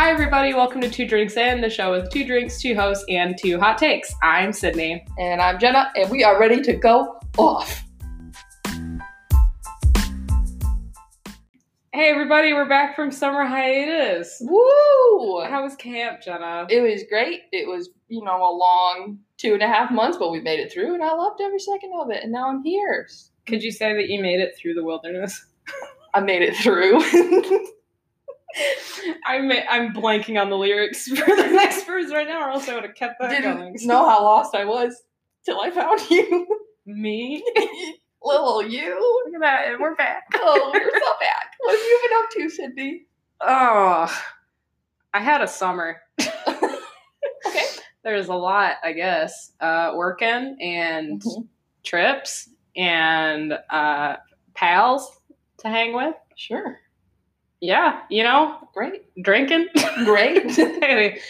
Hi, everybody. Welcome to Two Drinks In, the show with two drinks, two hosts, and two hot takes. I'm Sydney. And I'm Jenna, and we are ready to go off. Hey, everybody. We're back from summer hiatus. Woo! How was camp, Jenna? It was great. It was, you know, a long two and a half months, but we made it through, and I loved every second of it. And now I'm here. Could you say that you made it through the wilderness? I made it through. I'm I'm blanking on the lyrics for the next verse right now, or else I would have kept that Didn't going. know how lost I was till I found you. Me? Little you. Look at that, and we're back. Oh, we're so back. What have you been up to, Sydney? Oh, I had a summer. Okay. There's a lot, I guess. Uh, working and Mhm. trips and uh, pals to hang with. Sure. Yeah, you know, Great. drinking. Great. anyway,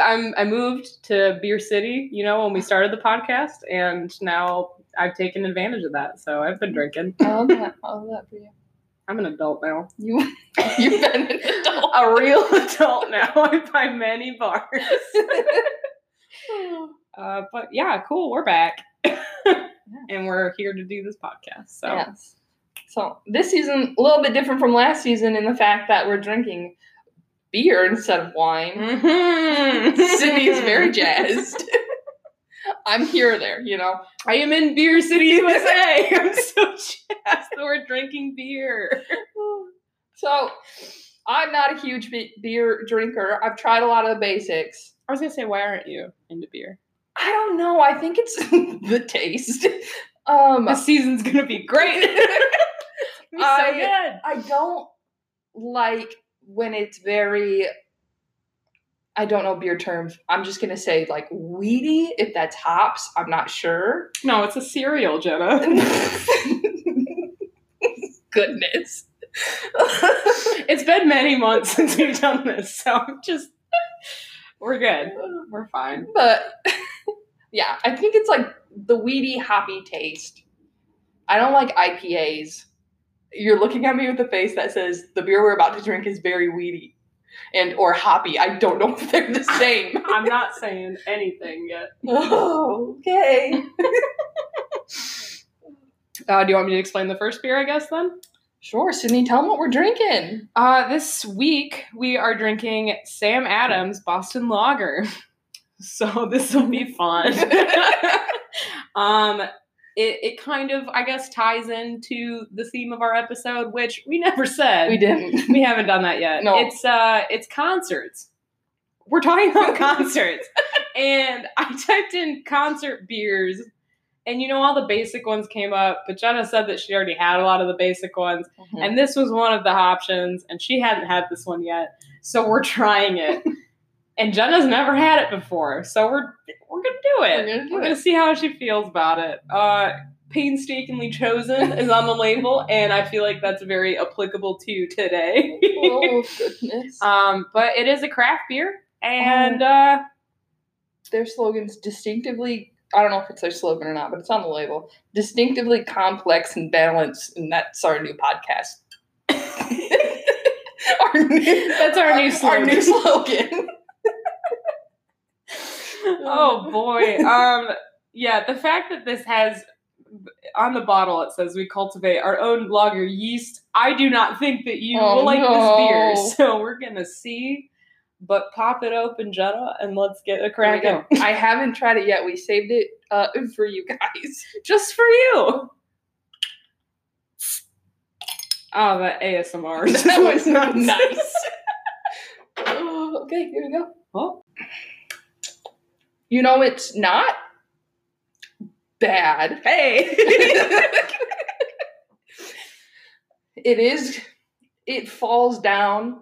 I'm I moved to Beer City, you know, when we started the podcast, and now I've taken advantage of that. So I've been drinking. I love that. I love that for you. I'm an adult now. You, you've been an adult. A real adult now. I buy many bars. Uh, but yeah, cool. We're back, and we're here to do this podcast. So Yes. So this season a little bit different from last season in the fact that we're drinking beer instead of wine. Mhm. Sydney is very jazzed. I'm here or there, you know. I am in Beer City, USA. I'm so jazzed that we're drinking beer. So I'm not a huge be- beer drinker. I've tried a lot of the basics. I was gonna say, why aren't you into beer? I don't know. I think it's the taste. Um, This season's gonna be great. So I- I don't like when it's very. I don't know beer terms. I'm just gonna say like weedy. If that's hops, I'm not sure. No, it's a cereal, Jenna. Goodness. It's been many months since we've done this, so just we're good. We're fine. but yeah, I think it's like the weedy, hoppy taste. I don't like IPAs. You're looking at me with a face that says the beer we're about to drink is very weedy and or hoppy. I don't know if they're the same. I'm not saying anything yet. oh, okay. Uh, do you want me to explain the first beer, I guess, then? Sure, Sydney, tell them what we're drinking. Uh, this week we are drinking Sam Adams Boston Lager. So this will be fun. um, it, it kind of, I guess, ties into the theme of our episode, which we never said. We didn't. We haven't done that yet. No. It's uh it's concerts. We're talking about concerts. And I typed in concert beers and you know all the basic ones came up, but Jenna said that she already had a lot of the basic ones and this was one of the options and she hadn't had this one yet. So we're trying it. and Jenna's never had it before. So we're we're going to do it. We're gonna do We're it. gonna see how she feels about it. Uh, painstakingly chosen is on the label, and I feel like that's very applicable to you today. oh goodness. um, but it is a craft beer, and Oh. uh, their slogan's distinctively I don't know if it's their slogan or not, but it's on the label. Distinctively complex and balanced, and that's our new podcast. our new, That's our new Our new slogan. Oh boy, um, yeah, the fact that this has on the bottle it says we cultivate our own lager yeast. I do not think that you Oh, will like no. this beer, so we're gonna see. But pop it open, Jenna, and let's get a crack go. in. I haven't tried it yet. We saved it uh, for you guys. just for you. Oh, that ASMR. that was not nice. Oh, okay, here we go. Oh. You know it's not bad. Hey. it is it falls down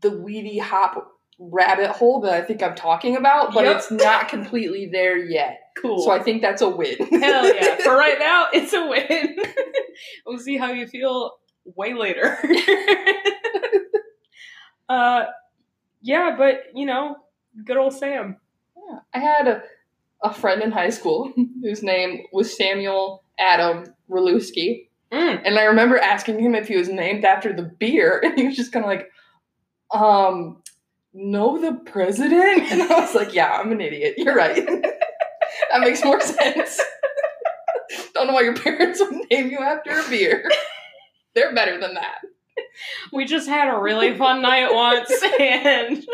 the weedy hop rabbit hole that I think I'm talking about, but Yep. it's not completely there yet. cool. So I think that's a win. Hell yeah. For right now, it's a win. we'll see how you feel way later. uh yeah, but you know, good old Sam. Yeah. I had a, a friend in high school whose name was Samuel Adam Roluski. Mm. And I remember asking him if he was named after the beer, and he was just kind of like, um, know the president? And I was like, yeah, I'm an idiot. You're right. that makes more sense. Don't know why your parents would name you after a beer. They're better than that. We just had a really fun night once, and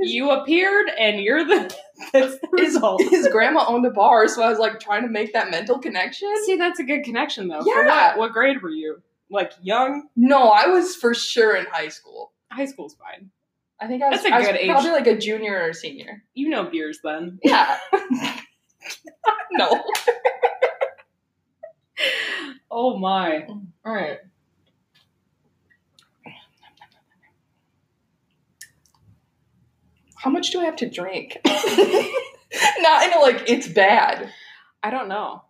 you appeared, and you're the that's the his, result. his grandma owned a bar, so I was like trying to make that mental connection. See, that's a good connection though. For Yeah. what? What grade were you? Like young? No, I was for sure in high school. High school's fine. I think I was, That's a good age. probably like a junior or a senior. You know beers then. Yeah. no. Oh my. All right. How much do I have to drink? Not in a like it's bad. I don't know.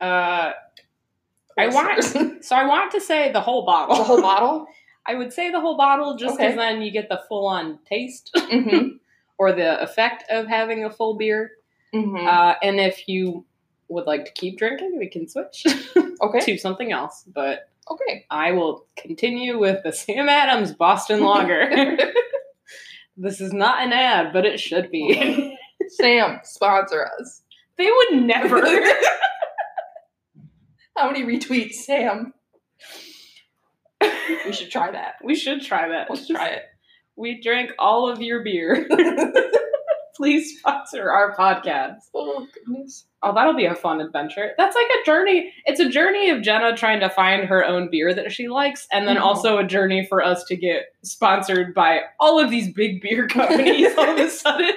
Uh, I want so I want to say the whole bottle. the whole bottle. I would say the whole bottle just because Okay. then you get the full on taste hmm or the effect of having a full beer. hmm Uh, and if you would like to keep drinking, we can switch okay. to something else. But Okay. I will continue with the Sam Adams Boston Lager. This is not an ad, but it should be. Sam, sponsor us. they would never. How many retweets, Sam? We should try that. we should try that. Let's try it. We drank all of your beer. Please sponsor our podcast. Oh goodness. Oh, that'll be a fun adventure. That's like a journey. It's a journey of Jenna trying to find her own beer that she likes, and then Mhm. also a journey for us to get sponsored by all of these big beer companies all of a sudden.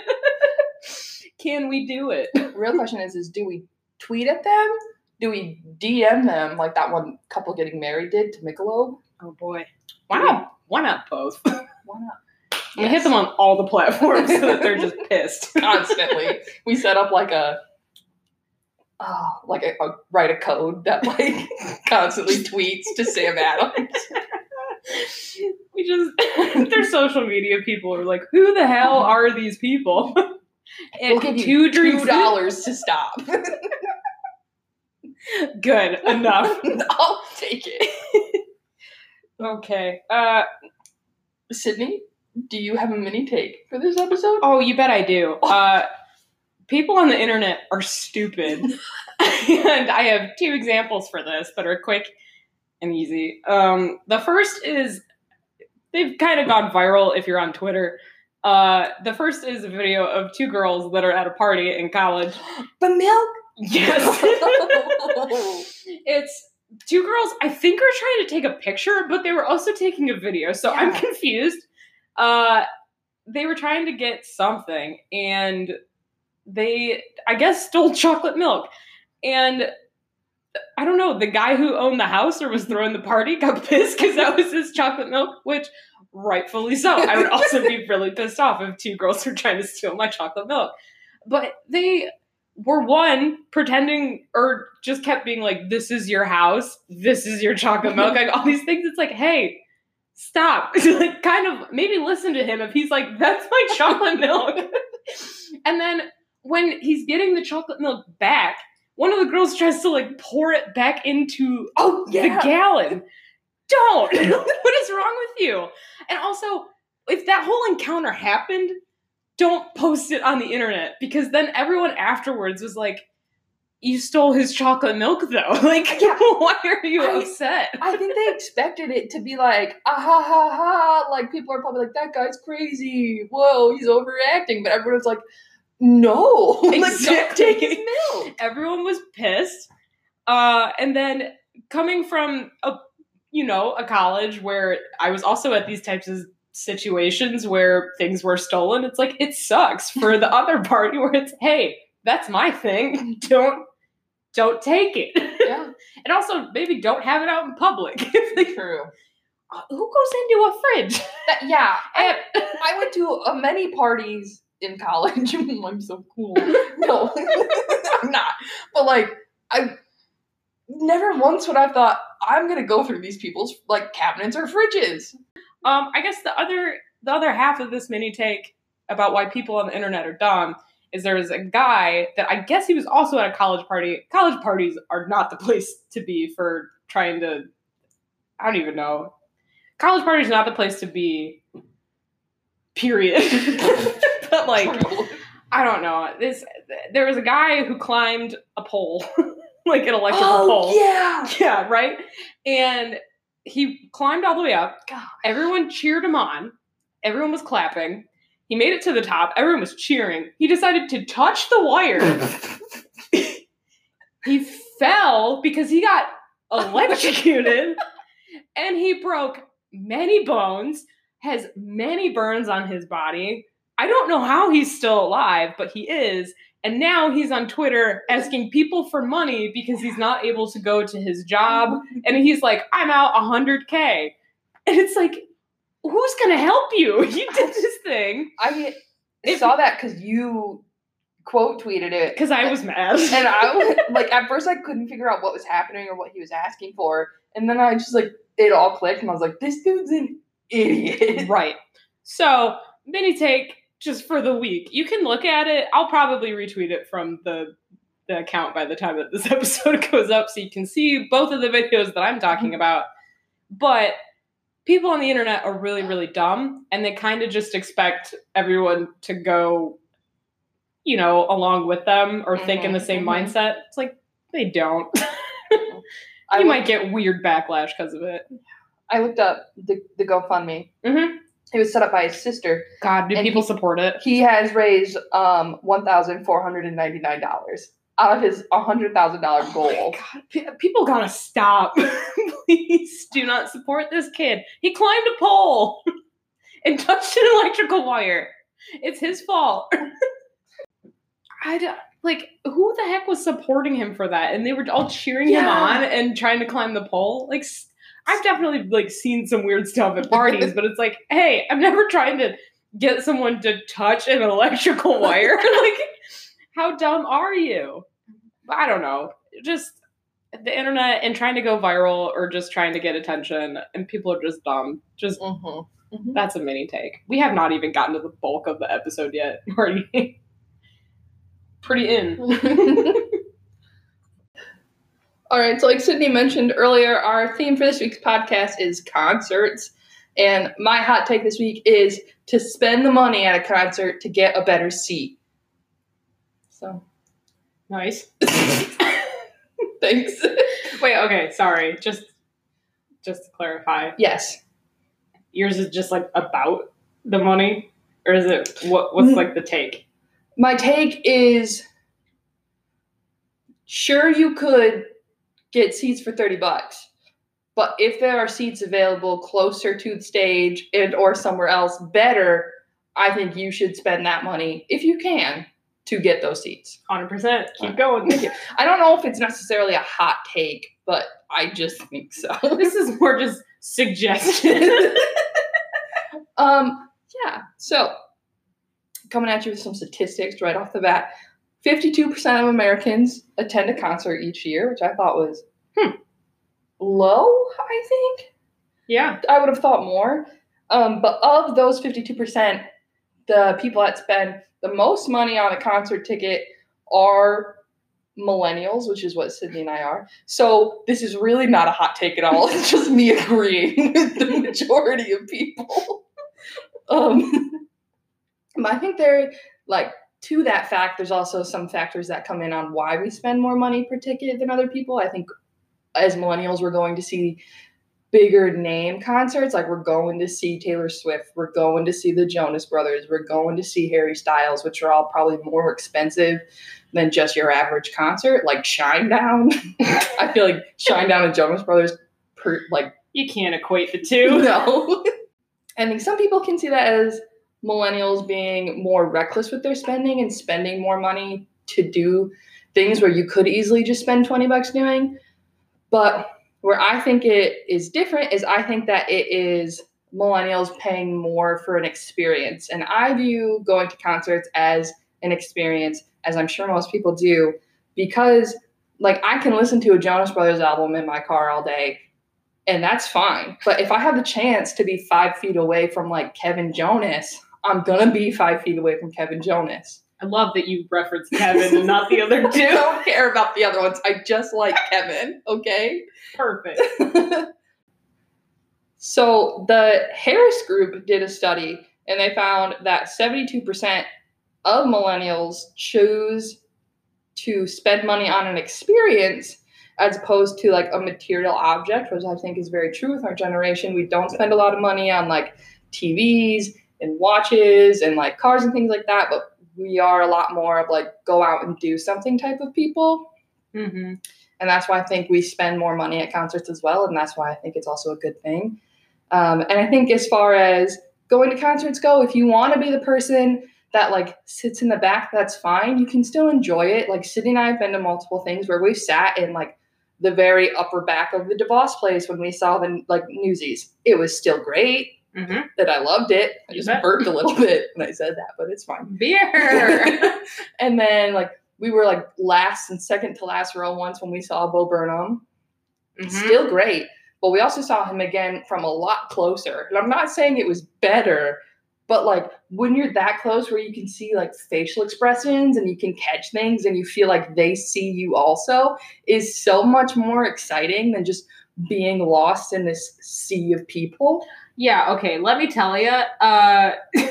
Can we do it? Real question is: Is do we tweet at them? Do we DM them like that one couple getting married did to Michelob? Oh boy. Why not? Why not both? Why not? We hit them on all the platforms so that they're just pissed. constantly. we set up like a oh, like a, a write a code that like constantly tweets to Sam Adams. we just their social media people are like, who the hell are these people? and We'll give you two drinks two dollars to stop. Good enough. I'll take it. Okay. Uh Sydney, do you have a mini take for this episode? oh, you bet I do. Uh people on the internet are stupid. and I have two examples for this that are quick and easy. Um the first is they've kind of gone viral if you're on Twitter. Uh the first is a video of two girls that are at a party in college. The milk. Yes. it's two girls i think are trying to take a picture but they were also taking a video so i'm confused uh they were trying to get something and they i guess stole chocolate milk and i don't know the guy who owned the house or was throwing the party got pissed because that was his chocolate milk which rightfully so i would also be really pissed off if two girls were trying to steal my chocolate milk but they were one pretending or just kept being like, "This is your house. This is your chocolate milk." Like all these things. It's like, hey, stop. like, kind of maybe listen to him if he's like, "That's my chocolate milk." and then when he's getting the chocolate milk back, one of the girls tries to like pour it back into oh the gallon. Don't. what is wrong with you? And also, if that whole encounter happened, don't post it on the internet because then everyone afterwards was like, "You stole his chocolate milk, though." Like, Yeah. why are you I- upset? I think they expected it to be like, ah ha ha ha. Like people are probably like, that guy's crazy. Whoa, he's overreacting. But everyone's like, no, Exactly. take his milk. Everyone was pissed. Uh, and then coming from a, you know, a college where I was also at these types of situations where things were stolen, it's like it sucks for the other party where it's, hey, that's my thing. Don't don't take it. Yeah, and also maybe don't have it out in public. like, true. uh, who goes into a fridge? That, yeah, I, I went to uh, many parties in college. I'm so cool. No, I'm not. But like, I never once would I have thought I'm gonna go through these people's like cabinets or fridges. Um, I guess the other the other half of this mini take about why people on the internet are dumb is there was a guy that I guess he was also at a college party. College parties are not the place to be for trying to I don't even know. College parties are not the place to be period. but like, I don't know. This there was a guy who climbed a pole, like an electrical oh pole. yeah. Yeah, right. And he climbed all the way up. God. Everyone cheered him on. Everyone was clapping. He made it to the top. Everyone was cheering. He decided to touch the wire. he fell because he got electrocuted and he broke many bones, has many burns on his body. I don't know how he's still alive, but he is. And now he's on Twitter asking people for money because he's not able to go to his job. And he's like, I'm out 100K. And it's like, who's going to help you? You did this thing. I If- saw that because you quote tweeted it. Because I was mad. and I was like, at first I couldn't figure out what was happening or what he was asking for, and then I just like it all clicked, and I was like, this dude's an idiot. right. So, mini take just for the week. You can look at it. I'll probably retweet it from the the account by the time that this episode goes up so you can see both of the videos that I'm talking mm-hmm. about. But people on the internet are really really dumb and they kind of just expect everyone to go you know along with them or think in the Mhm, same mhm. mindset. It's like they don't. I you looked, might get weird backlash because of it. I looked up the the GoFundMe. Mhm. It was set up by his sister. God, do people he- support it? He has raised um one thousand four hundred and ninety nine dollars out of his hundred thousand dollar Oh goal. my God, pe- people gotta stop. Please do not support this kid. He climbed a pole and touched an electrical wire. It's his fault. I don't, like who the heck was supporting him for that? And they were all cheering him on and trying to climb the pole. Like I've definitely like seen some weird stuff at parties, but it's like, hey, I'm never trying to get someone to touch an electrical wire. like, how dumb are you? I don't know. Just the internet and trying to go viral or just trying to get attention, and people are just dumb. Just Mm-hmm. that's a mini take. We have not even gotten to the bulk of the episode yet. Already pretty in. All right, so like Sydney mentioned earlier, our theme for this week's podcast is concerts. And my hot take this week is to spend the money at a concert to get a better seat. So, Nice. thanks. Wait, okay, sorry. Just just to clarify, yes. yours is just like about the money, or is it what? What's mm. like the take? My take is sure you could get seats for 30 bucks. But if there are seats available closer to the stage and or somewhere else better, I think you should spend that money if you can to get those seats. Hundred percent. Keep going. I don't know if it's necessarily a hot take, but I just think so. this is more just suggestion. um, yeah. So, coming at you with some statistics right off the bat 52% of Americans attend a concert each year, which I thought was Hmm. low, I think. yeah. I would have thought more. Um, but of those 52%, the people that spend the most money on a concert ticket are millennials, which is what Sydney and I are. So this is really not a hot take at all. It's just me agreeing with the majority of people. um, I think there, like, to that fact, there's also some factors that come in on why we spend more money per ticket than other people. I think as millennials, we're going to see bigger name concerts. Like we're going to see Taylor Swift, we're going to see the Jonas Brothers, we're going to see Harry Styles, which are all probably more expensive than just your average concert. Like Shinedown, I feel like Shinedown and Jonas Brothers, per, like You can't equate the two. no. I think some people can see that as millennials being more reckless with their spending and spending more money to do things where you could easily just spend 20 bucks doing. But where I think it is different is I think that it is millennials paying more for an experience. And I view going to concerts as an experience, as I'm sure most people do, because like I can listen to a Jonas Brothers album in my car all day and that's fine. But if I have the chance to be five feet away from like Kevin Jonas, I'm gonna be five feet away from Kevin Jonas. I love that you referenced Kevin and not the other I two. don't care about the other ones. I just like Kevin, okay? Perfect. so the Harris group did a study and they found that 72% of millennials choose to spend money on an experience as opposed to like a material object, which I think is very true with our generation. We don't spend a lot of money on like TVs and watches and like cars and things like that, but we are a lot more of like go out and do something type of people. Mm-hmm. And that's why I think we spend more money at concerts as well. And that's why I think it's also a good thing. Um, and I think as far as going to concerts go, if you want to be the person that like sits in the back, that's fine. You can still enjoy it. Like Sydney and I have been to multiple things where we've sat in like the very upper back of the DeVos place when we saw the like newsies. It was still great. Mm-hmm. That I loved it. I You just bet. burped a little bit when I said that, but it's fine. Beer. and then like we were like last and second to last row once when we saw Bo Burnham. Mhm. Still great. But we also saw him again from a lot closer. And I'm not saying it was better, but like when you're that close where you can see like facial expressions and you can catch things and you feel like they see you also is so much more exciting than just being lost in this sea of people. Yeah, okay, let me tell you. Uh,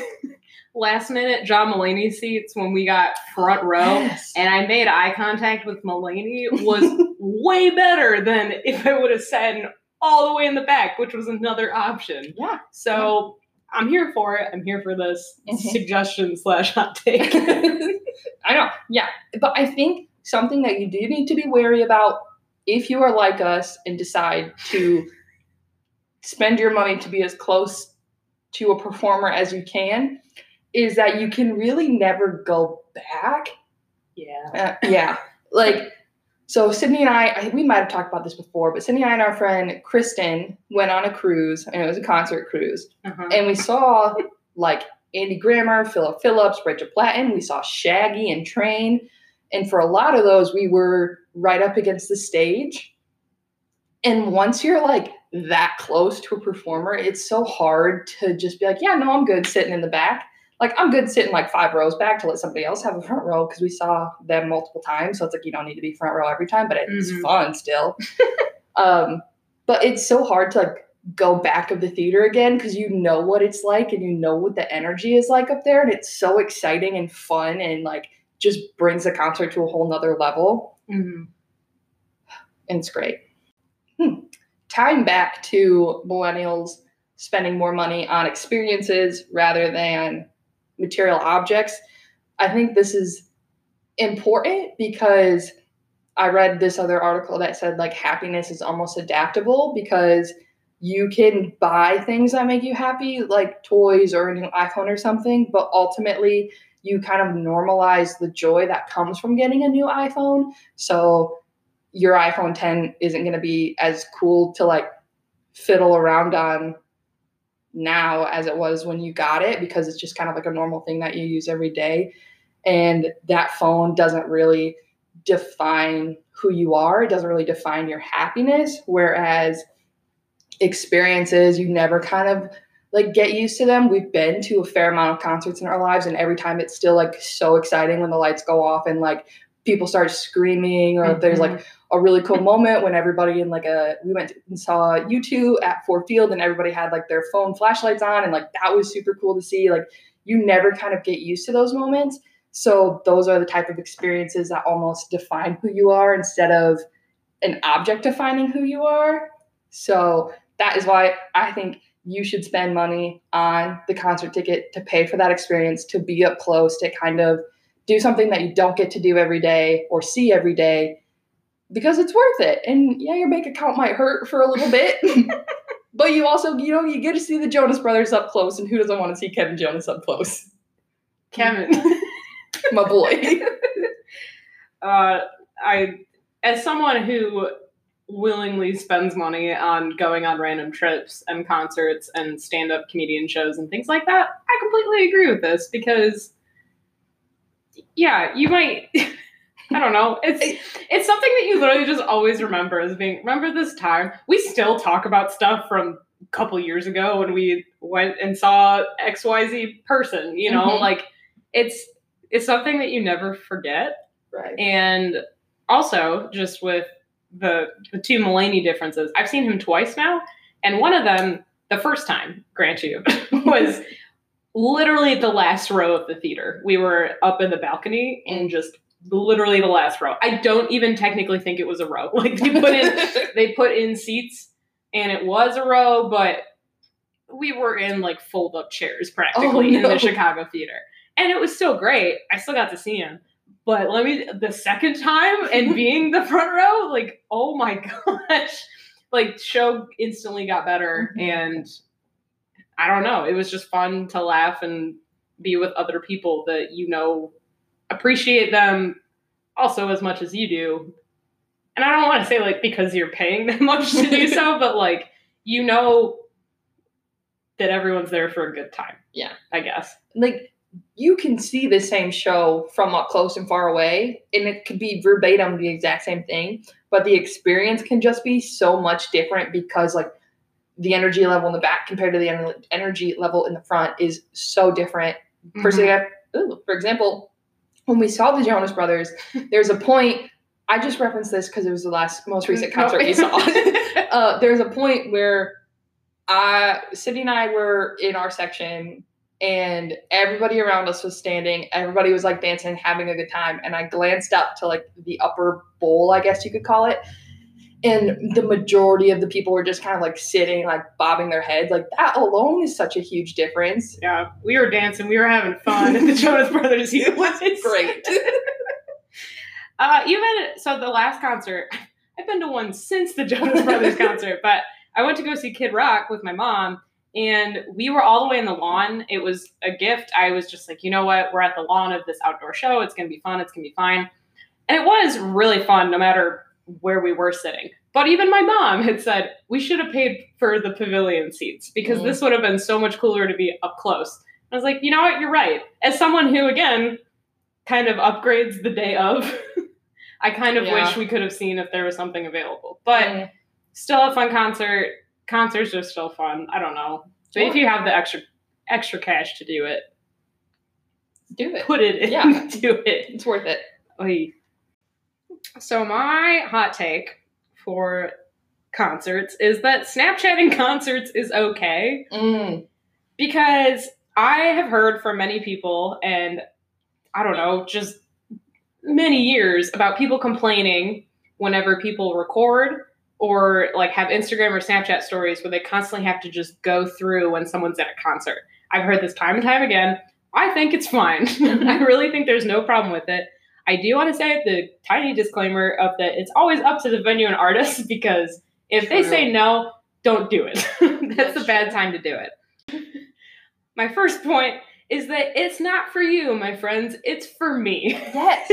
last minute John Mulaney seats when we got front row Yes. and I made eye contact with Mulaney was way better than if I would have sat all the way in the back, which was another option. yeah. So I'm here for it. I'm here for this Mhm. suggestion slash hot take. I know. Yeah. But I think something that you do need to be wary about if you are like us and decide to spend your money to be as close to a performer as you can is that you can really never go back. yeah. Uh, yeah. Like, so Sydney and I, I, we might have talked about this before, but Sydney and I and our friend Kristen went on a cruise, and it was a concert cruise Uh-huh. and we saw like Andy Grammer, Philip Phillips, Rachel Platten. We saw Shaggy and Train, and for a lot of those, we were right up against the stage. And once you're like that close to a performer, it's so hard to just be like, yeah, no, I'm good sitting in the back. Like I'm good sitting like five rows back to let somebody else have a front row because we saw them multiple times. So it's like you don't need to be front row every time, but it's Mhm. fun still. um, but it's so hard to like go back of the theater again because you know what it's like and you know what the energy is like up there and it's so exciting and fun and like just brings the concert to a whole nother level Mhm. and it's great hmm. tying back to millennials spending more money on experiences rather than material objects i think this is important because i read this other article that said like happiness is almost adaptable because you can buy things that make you happy like toys or a new iphone or something but ultimately you kind of normalize the joy that comes from getting a new iphone so your iPhone 10 isn't going to be as cool to like fiddle around on now as it was when you got it because it's just kind of like a normal thing that you use every day. And that phone doesn't really define who you are, it doesn't really define your happiness. Whereas experiences, you never kind of like get used to them. We've been to a fair amount of concerts in our lives, and every time it's still like so exciting when the lights go off and like people start screaming, or there's like mm-hmm. a really cool moment when everybody in like a we went and saw U2 at Ford Field and everybody had like their phone flashlights on and like that was super cool to see. Like you never kind of get used to those moments. So those are the type of experiences that almost define who you are instead of an object defining who you are. So that is why I think you should spend money on the concert ticket to pay for that experience, to be up close, to kind of do something that you don't get to do every day or see every day because it's worth it. And yeah, your bank account might hurt for a little bit, but you also, you know, you get to see the Jonas Brothers up close, and who doesn't want to see Kevin Jonas up close? Kevin. My boy. uh, I, as someone who willingly spends money on going on random trips and concerts and stand-up comedian shows and things like that, I completely agree with this because, yeah, you might. I don't know. It's it's something that you literally just always remember as being. Remember this time? We still talk about stuff from a couple years ago when we went and saw X Y Z person. You know, Mhm. like it's it's something that you never forget. right. And also, just with the the two Mulaney differences, I've seen him twice now, and one of them, the first time, grant you, was literally the last row of the theater. We were up in the balcony and just literally the last row. I don't even technically think it was a row. Like they put in they put in seats and it was a row, but we were in like fold up chairs practically Oh, in the Chicago theater. And it was still great. I still got to see him. But let me the second time and being the front row, like, oh my gosh. Like show instantly got better Mhm. and I don't know. It was just fun to laugh and be with other people that you know appreciate them also as much as you do. And I don't want to say like because you're paying them much to do so, but like you know that everyone's there for a good time. Yeah. I guess. like you can see the same show from up close and far away and it could be verbatim the exact same thing but the experience can just be so much different because like the energy level in the back compared to the ener- energy level in the front is so different. For, Mm-hmm. for example when we saw the jonas brothers there's a point i just referenced this because it was the last most recent concert we saw. Uh, there's a point where uh, Sydney and I were in our section, and everybody around us was standing. Everybody was like dancing, having a good time. And I glanced up to like the upper bowl, I guess you could call it. And the majority of the people were just kind of like sitting, like bobbing their heads. Like that alone is such a huge difference. yeah, we were dancing, we were having fun at the Jonas Brothers. It was great. Uh, even so, the last concert, I've been to one since the Jonas Brothers concert, but I went to go see Kid Rock with my mom, and we were all the way in the lawn. It was a gift. I was just like, you know what? We're at the lawn of this outdoor show. It's gonna be fun. It's gonna be fine. And it was really fun, no matter where we were sitting. But even my mom had said we should have paid for the pavilion seats because Mhm. this would have been so much cooler to be up close. I was like, you know what? You're right. As someone who, again, kind of upgrades the day of, I kind of Yeah. wish we could have seen if there was something available. But Mm, still a fun concert. Concerts are still fun. I don't know. But if you have the extra extra cash to do it, do it. put it in. Yeah. into it. It's worth it. Oy. So my hot take for concerts is that Snapchatting concerts is okay Mm, because I have heard from many people and I don't know, just many years about people complaining whenever people record or like have Instagram or Snapchat stories where they constantly have to just go through when someone's at a concert. I've heard this time and time again. I think it's fine. I mm-hmm. really think there's no problem with it. I do want to say the tiny disclaimer of that it's always up to the venue and artist because if they say no, don't do it. That's, That's a bad time to do it. My first point is that it's not for you, my friends. It's for me. yes.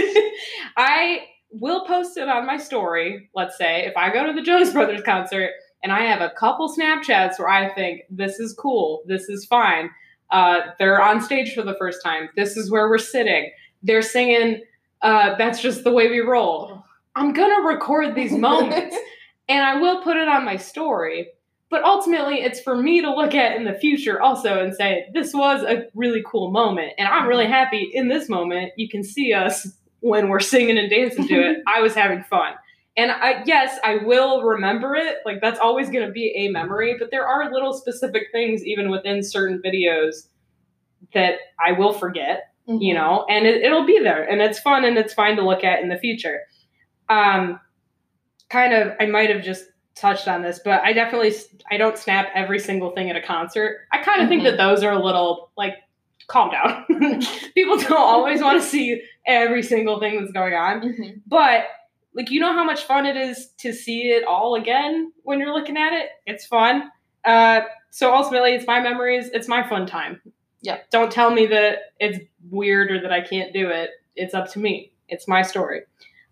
I will post it on my story, let's say, if I go to the Jonas Brothers concert and I have a couple Snapchats where I think this is cool, this is fine. Uh, they're on stage for the first time. This is where we're sitting. They're singing, uh, That's Just the Way We Roll. I'm going to record these moments and I will put it on my story. But ultimately, it's for me to look at in the future also and say, this was a really cool moment. And I'm really happy in this moment. You can see us when we're singing and dancing to it. I was having fun. And I, yes, I will remember it. Like, that's always going to be a memory. But there are little specific things, even within certain videos, that I will forget you know, and it, it'll be there and it's fun and it's fine to look at in the future. Um, kind of, I might have just touched on this, but I definitely, I don't snap every single thing at a concert. I kind of think Mhm. that those are a little like, calm down. People don't always want to see every single thing that's going on, Mhm. but like, you know how much fun it is to see it all again when you're looking at it? It's fun. Uh, so ultimately, it's my memories. It's my fun time. Yeah. Don't tell me that it's weird or that I can't do it. It's up to me. It's my story.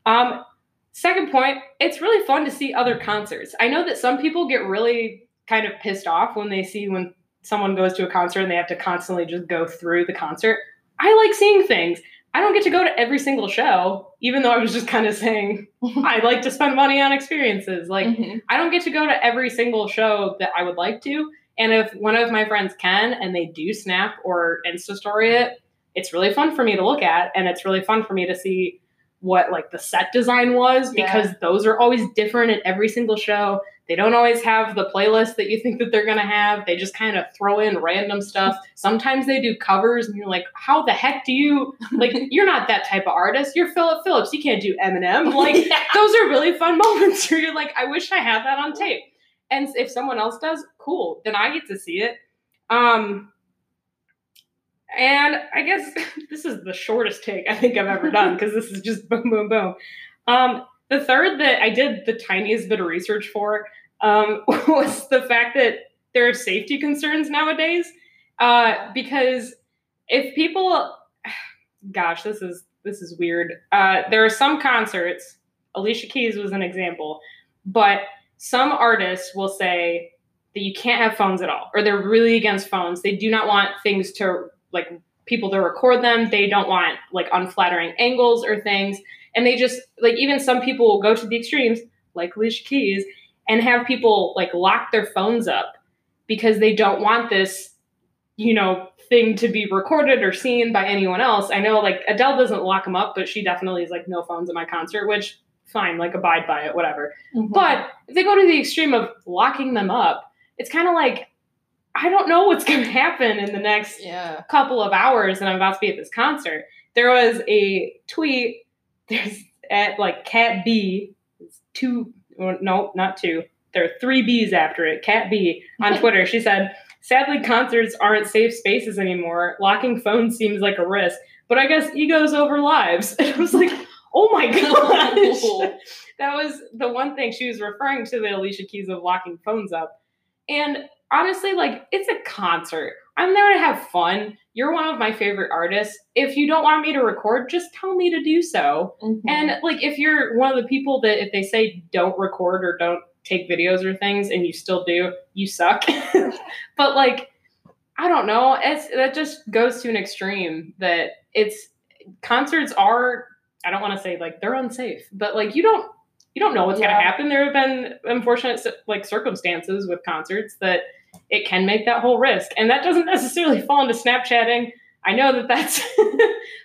Um, second point, it's really fun to see other concerts. I know that some people get really kind of pissed off when they see when someone goes to a concert and they have to constantly just go through the concert. I like seeing things. I don't get to go to every single show, even though I was just kind of saying I like to spend money on experiences. Like, Mhm. I don't get to go to every single show that I would like to. And if one of my friends can and they do snap or Insta story it, it's really fun for me to look at. And it's really fun for me to see what like the set design was Yeah. because those are always different at every single show. They don't always have the playlist that you think that they're gonna have. They just kind of throw in random stuff. Sometimes they do covers, and you're like, "How the heck do you like? You're not that type of artist. You're Philip Phillips. You can't do Eminem. Like Yeah. those are really fun moments where you're like, I wish I had that on tape. And if someone else does, cool. Then I get to see it. Um, and I guess this is the shortest take I think I've ever done because this is just boom, boom, boom. Um, the third that I did the tiniest bit of research for um, was the fact that there are safety concerns nowadays. Uh, because if people, gosh, this is this is weird. Uh, there are some concerts. Alicia Keys was an example, but some artists will say that you can't have phones at all, or they're really against phones. They do not want things to like people to record them. They don't want like unflattering angles or things. And they just like even some people will go to the extremes, like Alicia Keys, and have people like lock their phones up because they don't want this, you know, thing to be recorded or seen by anyone else. I know like Adele doesn't lock them up, but she definitely is like no phones at my concert, which fine, like abide by it, whatever. Mhm. But if they go to the extreme of locking them up, it's kind of like I don't know what's going to happen in the next yeah. couple of hours and I'm about to be at this concert. There was a tweet there's at like Cat B, it's two no, not two. There are three B's after it. Cat B on Twitter. She said, Sadly, concerts aren't safe spaces anymore. Locking phones seems like a risk, but I guess egos over lives. And I was like, oh my gosh. that was the one thing she was referring to the Alicia Keys of locking phones up. And honestly, like, it's a concert. I'm there to have fun. You're one of my favorite artists. If you don't want me to record, just tell me to do so. Mhm. And like, if you're one of the people that if they say don't record or don't take videos or things and you still do, you suck. but like, I don't know. It's that just goes to an extreme that it's concerts are. I don't want to say like they're unsafe, but like you don't you don't know what's Yeah. gonna happen. There have been unfortunate like circumstances with concerts that it can make that whole risk, and that doesn't necessarily fall into Snapchatting. I know that that's a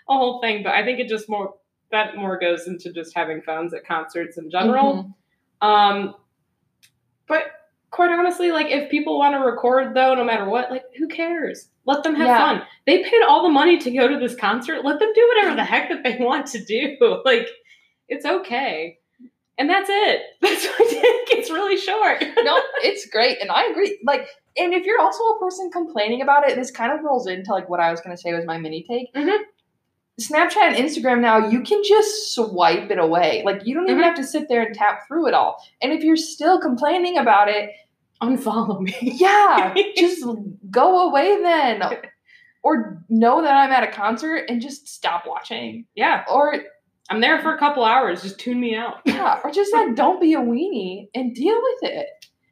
whole thing, but I think it just more that more goes into just having phones at concerts in general. Mhm. Um, but quite honestly, like if people want to record though, no matter what, like who cares? Let them have Yeah. fun. They paid all the money to go to this concert. Let them do whatever the heck that they want to do. Like it's okay. And that's it. That's my take. It's really short. no, it's great, and I agree. Like, and if you're also a person complaining about it, this kind of rolls into like what I was gonna say was my mini take. Mhm. Snapchat and Instagram now, you can just swipe it away. Like, you don't even Mhm. have to sit there and tap through it all. And if you're still complaining about it, Unfollow me. yeah, just go away then. Or know that I'm at a concert and just stop watching. Yeah. Or I'm there for a couple hours. Just tune me out. yeah, or just like don't be a weenie and deal with it.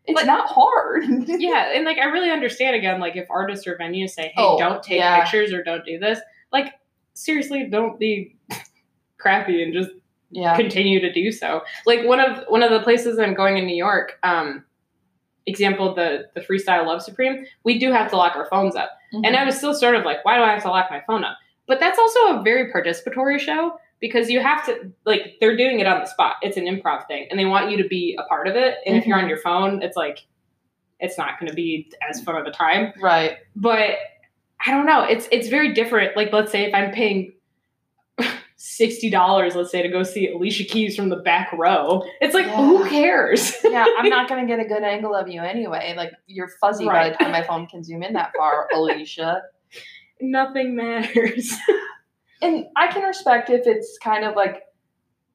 It's Like- not hard. yeah, and like I really understand again, like if artists or venues say, "Hey, Oh, don't take yeah. pictures or don't do this," like seriously, don't be crappy and just yeah. continue to do so. Like one of one of the places I'm going in New York, um, example the the freestyle Love Supreme, we do have to lock our phones up, and I was still sort of like, why do I have to lock my phone up? But that's also a very participatory show because you have to like they're doing it on the spot. It's an improv thing, and they want you to be a part of it. And if you're on mm-hmm. your phone, it's like it's not going to be as fun of a time right. but I don't know. It's it's very different. Like let's say if I'm paying sixty dollars, let's say to go see Alicia Keys from the back row, it's like Yeah. who cares? Yeah, I'm not gonna get a good angle of you anyway. Like you're fuzzy Right. by the time my phone can zoom in that far, Alicia. Nothing matters. And I can respect if it's kind of like,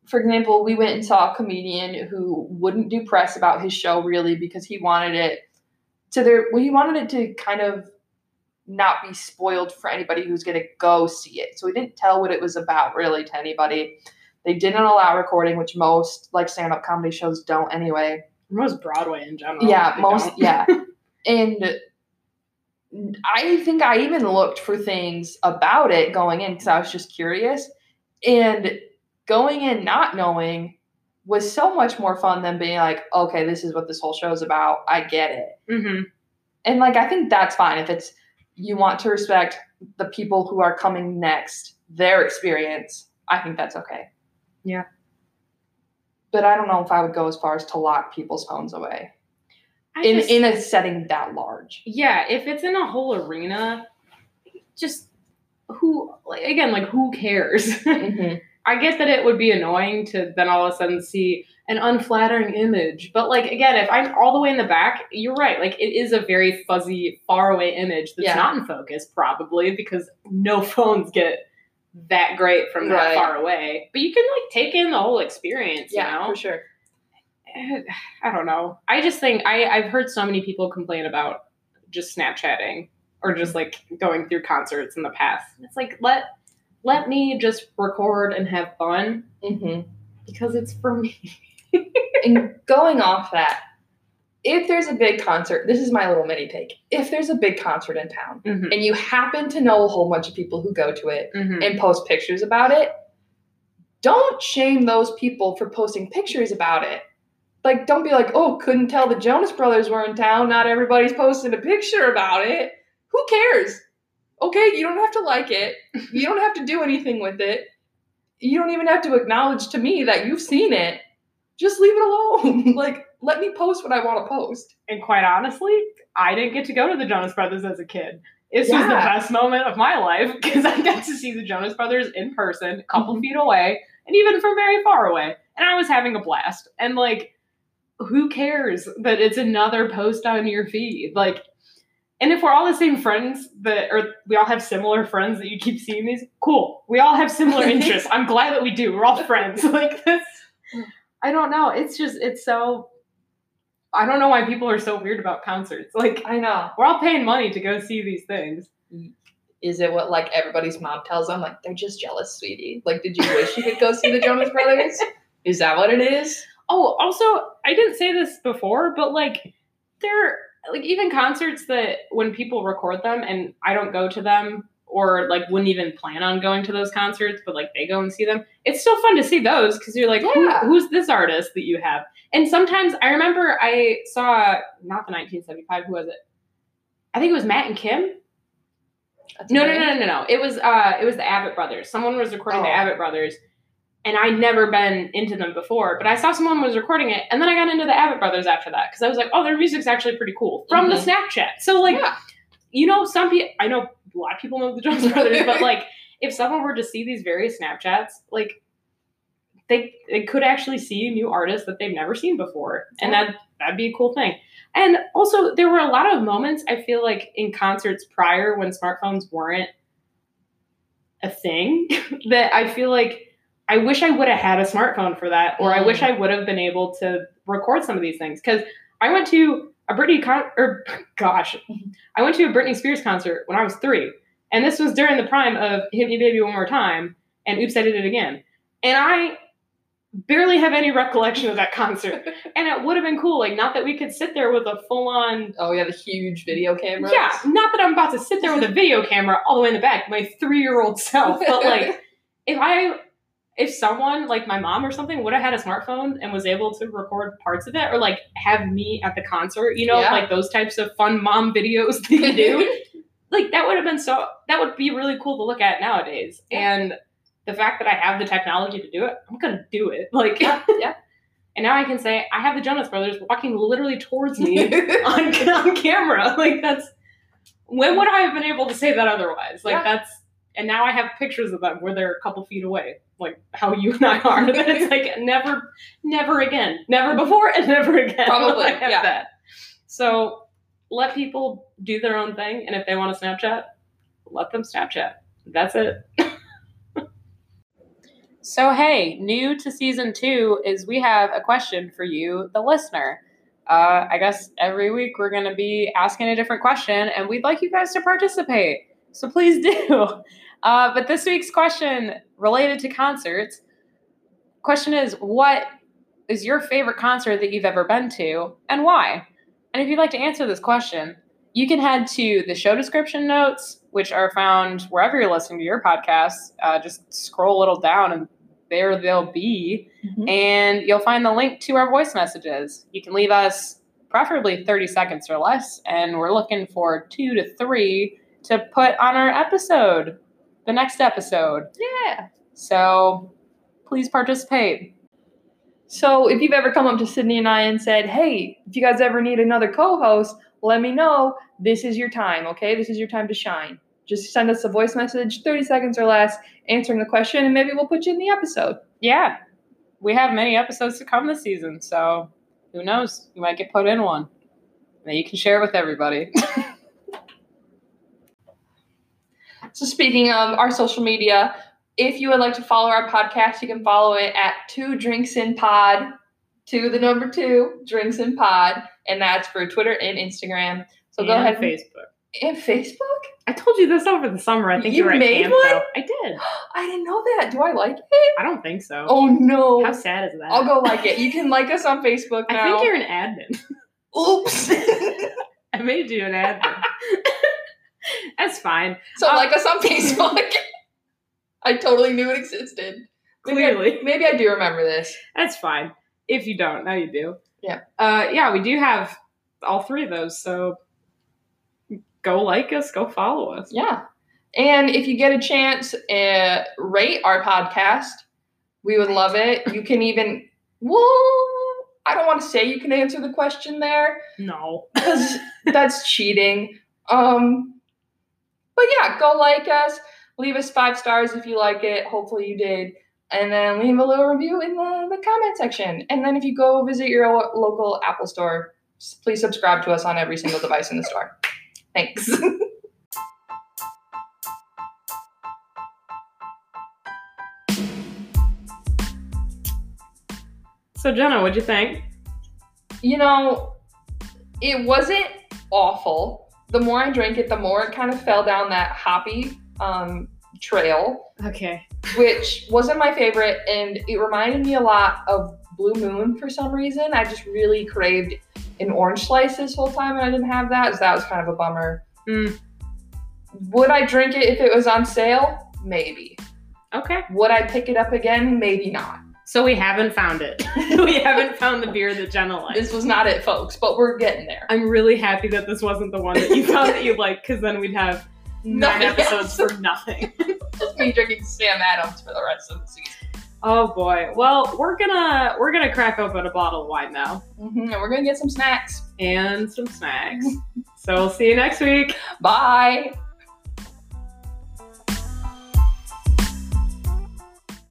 for example, we went and saw a comedian who wouldn't do press about his show really because he wanted it to there. Well, he wanted it to kind of not be spoiled for anybody who's gonna go see it. So he didn't tell what it was about really to anybody. They didn't allow recording, which most like stand-up comedy shows don't anyway. Most Broadway in general. yeah most don't. yeah and i think i even looked for things about it going in because i was just curious. And going in not knowing was so much more fun than being like okay this is what this whole show is about. I get it. Mhm. and like i think that's fine if it's you want to respect the people who are coming next their experience i think that's okay. Yeah. but i don't know if i would go as far as to lock people's phones away I in just- in a setting that large. yeah, if it's in a whole arena, just who like again, like who cares? Mm-hmm. I get that it would be annoying to then all of a sudden see an unflattering image. But like again, if I'm all the way in the back, you're right. Like it is a very fuzzy, far away image that's Yeah. not in focus, probably, because no phones get that great from that Right. far away. But you can like take in the whole experience, Yeah, you know? for sure. I don't know. I just think I, I've heard so many people complain about just Snapchatting or just like going through concerts in the past. It's like let let me just record and have fun Mm-hmm. because it's for me. And going off that, if there's a big concert, this is my little mini take. If there's a big concert in town Mhm. and you happen to know a whole bunch of people who go to it Mhm. and post pictures about it, don't shame those people for posting pictures about it. Like, don't be like, oh, couldn't tell the Jonas Brothers were in town. Not everybody's posting a picture about it. Who cares? Okay, you don't have to like it. You don't have to do anything with it. You don't even have to acknowledge to me that you've seen it. Just leave it alone. like, let me post what I want to post. And quite honestly, I didn't get to go to the Jonas Brothers as a kid. This was the best moment of my life because I got to see the Jonas Brothers in person, a couple Mhm. feet away, and even from very far away. And I was having a blast. And like, who cares that it's another post on your feed? Like, and if we're all the same friends that, or we all have similar friends that you keep seeing these, cool. We all have similar interests. I'm glad that we do. We're all friends. Like this, I don't know. It's just, it's so. I don't know why people are so weird about concerts. Like, I know. we're all paying money to go see these things. Is it what like everybody's mom tells them? Like they're just jealous, sweetie. Like, did you wish you could go see the Jonas Brothers? Is that what it is? Oh, also, I didn't say this before, but like, there, like, even concerts that when people record them and I don't go to them or like wouldn't even plan on going to those concerts, but like they go and see them, it's still fun to see those because you're like, who, who's this artist that you have? And sometimes I remember I saw, not the 1975, who was it? I think it was Matt and Kim. That's No, no, amazing. no, no, no. It was uh it was the Avett brothers. Someone was recording the Oh. Avett brothers. And I'd never been into them before, but I saw someone was recording it, and then I got into the Avett brothers after that because I was like, "Oh, their music's actually pretty cool." From the Mhm. Snapchat, so like, Yeah. you know, some people I know a lot of people know the Jonas Brothers, but like, if someone were to see these various Snapchats, like, they they could actually see new artists that they've never seen before, and that that'd be a cool thing. And also, there were a lot of moments I feel like in concerts prior when smartphones weren't a thing that I feel like I wish I would have had a smartphone for that, or I Mm. wish I would have been able to record some of these things. Because I went to a Britney con, or gosh, I went to a Britney Spears concert when I was three, and this was during the prime of "Hit Me Baby One More Time" and "Oops, I Did It Again," and I barely have any recollection of that concert. and it would have been cool, like not that we could sit there with a full on Oh yeah, the huge video camera. yeah, not that I'm about to sit there with a video camera all the way in the back, my three year old self, but like if I if someone like my mom or something would have had a smartphone and was able to record parts of it or like have me at the concert, you know, Yeah. like those types of fun mom videos that you do, like that would have been so that would be really cool to look at nowadays. Yeah. And the fact that I have the technology to do it, I'm gonna do it. Like yeah, yeah. and now I can say I have the Jonas Brothers walking literally towards me on, on camera. Like that's when would I have been able to say that otherwise? Like that's and now I have pictures of them where they're a couple feet away, like how you and I are. That it's like never, never again, never before and never again. Probably, I have yeah. that. So let people do their own thing, and if they want to Snapchat, let them Snapchat. That's it. So, hey, new to season two is we have a question for you, the listener. Uh, I guess every week we're going to be asking a different question, and we'd like you guys to participate. So please do. Uh, but this week's question related to concerts. Question is, what is your favorite concert that you've ever been to, and why? And if you'd like to answer this question, you can head to the show description notes, which are found wherever you're listening to your podcast. Uh, just scroll a little down, and there they'll be. Mhm. And you'll find the link to our voice messages. You can leave us preferably 30 seconds or less, and we're looking for two to three to put on our episode, the next episode. Yeah. So please participate. So if you've ever come up to Sydney and I and said, hey, if you guys ever need another co host, let me know. This is your time, okay? This is your time to shine. Just send us a voice message, 30 seconds or less, answering the question, and maybe we'll put you in the episode. Yeah. We have many episodes to come this season, so who knows? You might get put in one. And you can share with everybody. So speaking of our social media, if you would like to follow our podcast, you can follow it at Two Drinks in Pod, to the number two Drinks in Pod, and that's for Twitter and Instagram. So go ahead and Facebook. and Facebook. I told you this over the summer. I think You you, were at made camp, one? though. I did. I didn't know that. Do I like it? I don't think so. Oh no! How sad is that? I'll go like it. You can like us on Facebook now. I think you're an admin. Oops. I made you an admin. That's fine. so Uh, like us on Facebook. I totally knew it existed. Maybe I- Clearly. maybe I do remember this. That's fine. If you don't, now you do. Yeah. Uh, yeah, we do have all three of those. So go like us, go follow us. Yeah. And if you get a chance, uh, rate our podcast. We would love it. You can even, well, I don't want to say you can answer the question there No. because that's cheating. Um, but yeah, go like us. Leave us five stars if you like it. Hopefully you did. And then leave a little review in the, the comment section. And then if you go visit your local Apple store, please subscribe to us on every single device in the store. Thanks. So Jenna, what'd you think? you know, it wasn't awful. The more I drank it, the more it kind of fell down that hoppy um, trail, Okay. which wasn't my favorite. And it reminded me a lot of Blue Moon for some reason. I just really craved an orange slice this whole time, and I didn't have that. So that was kind of a bummer. Mm. Would I drink it if it was on sale? Maybe. Okay. Would I pick it up again? Maybe not. So we haven't found it. we haven't found the beer that Jenna likes. This was not it, folks, but we're getting there. I'm really happy that this wasn't the one that you found that you liked, because then we'd have nine Nothing episodes else. for nothing. Just me drinking Sam Adams for the rest of the season. Oh boy. Well, we're gonna we're gonna crack open a bottle of wine now hmm And we're gonna get some snacks. and some snacks. so we'll see you next week. Bye.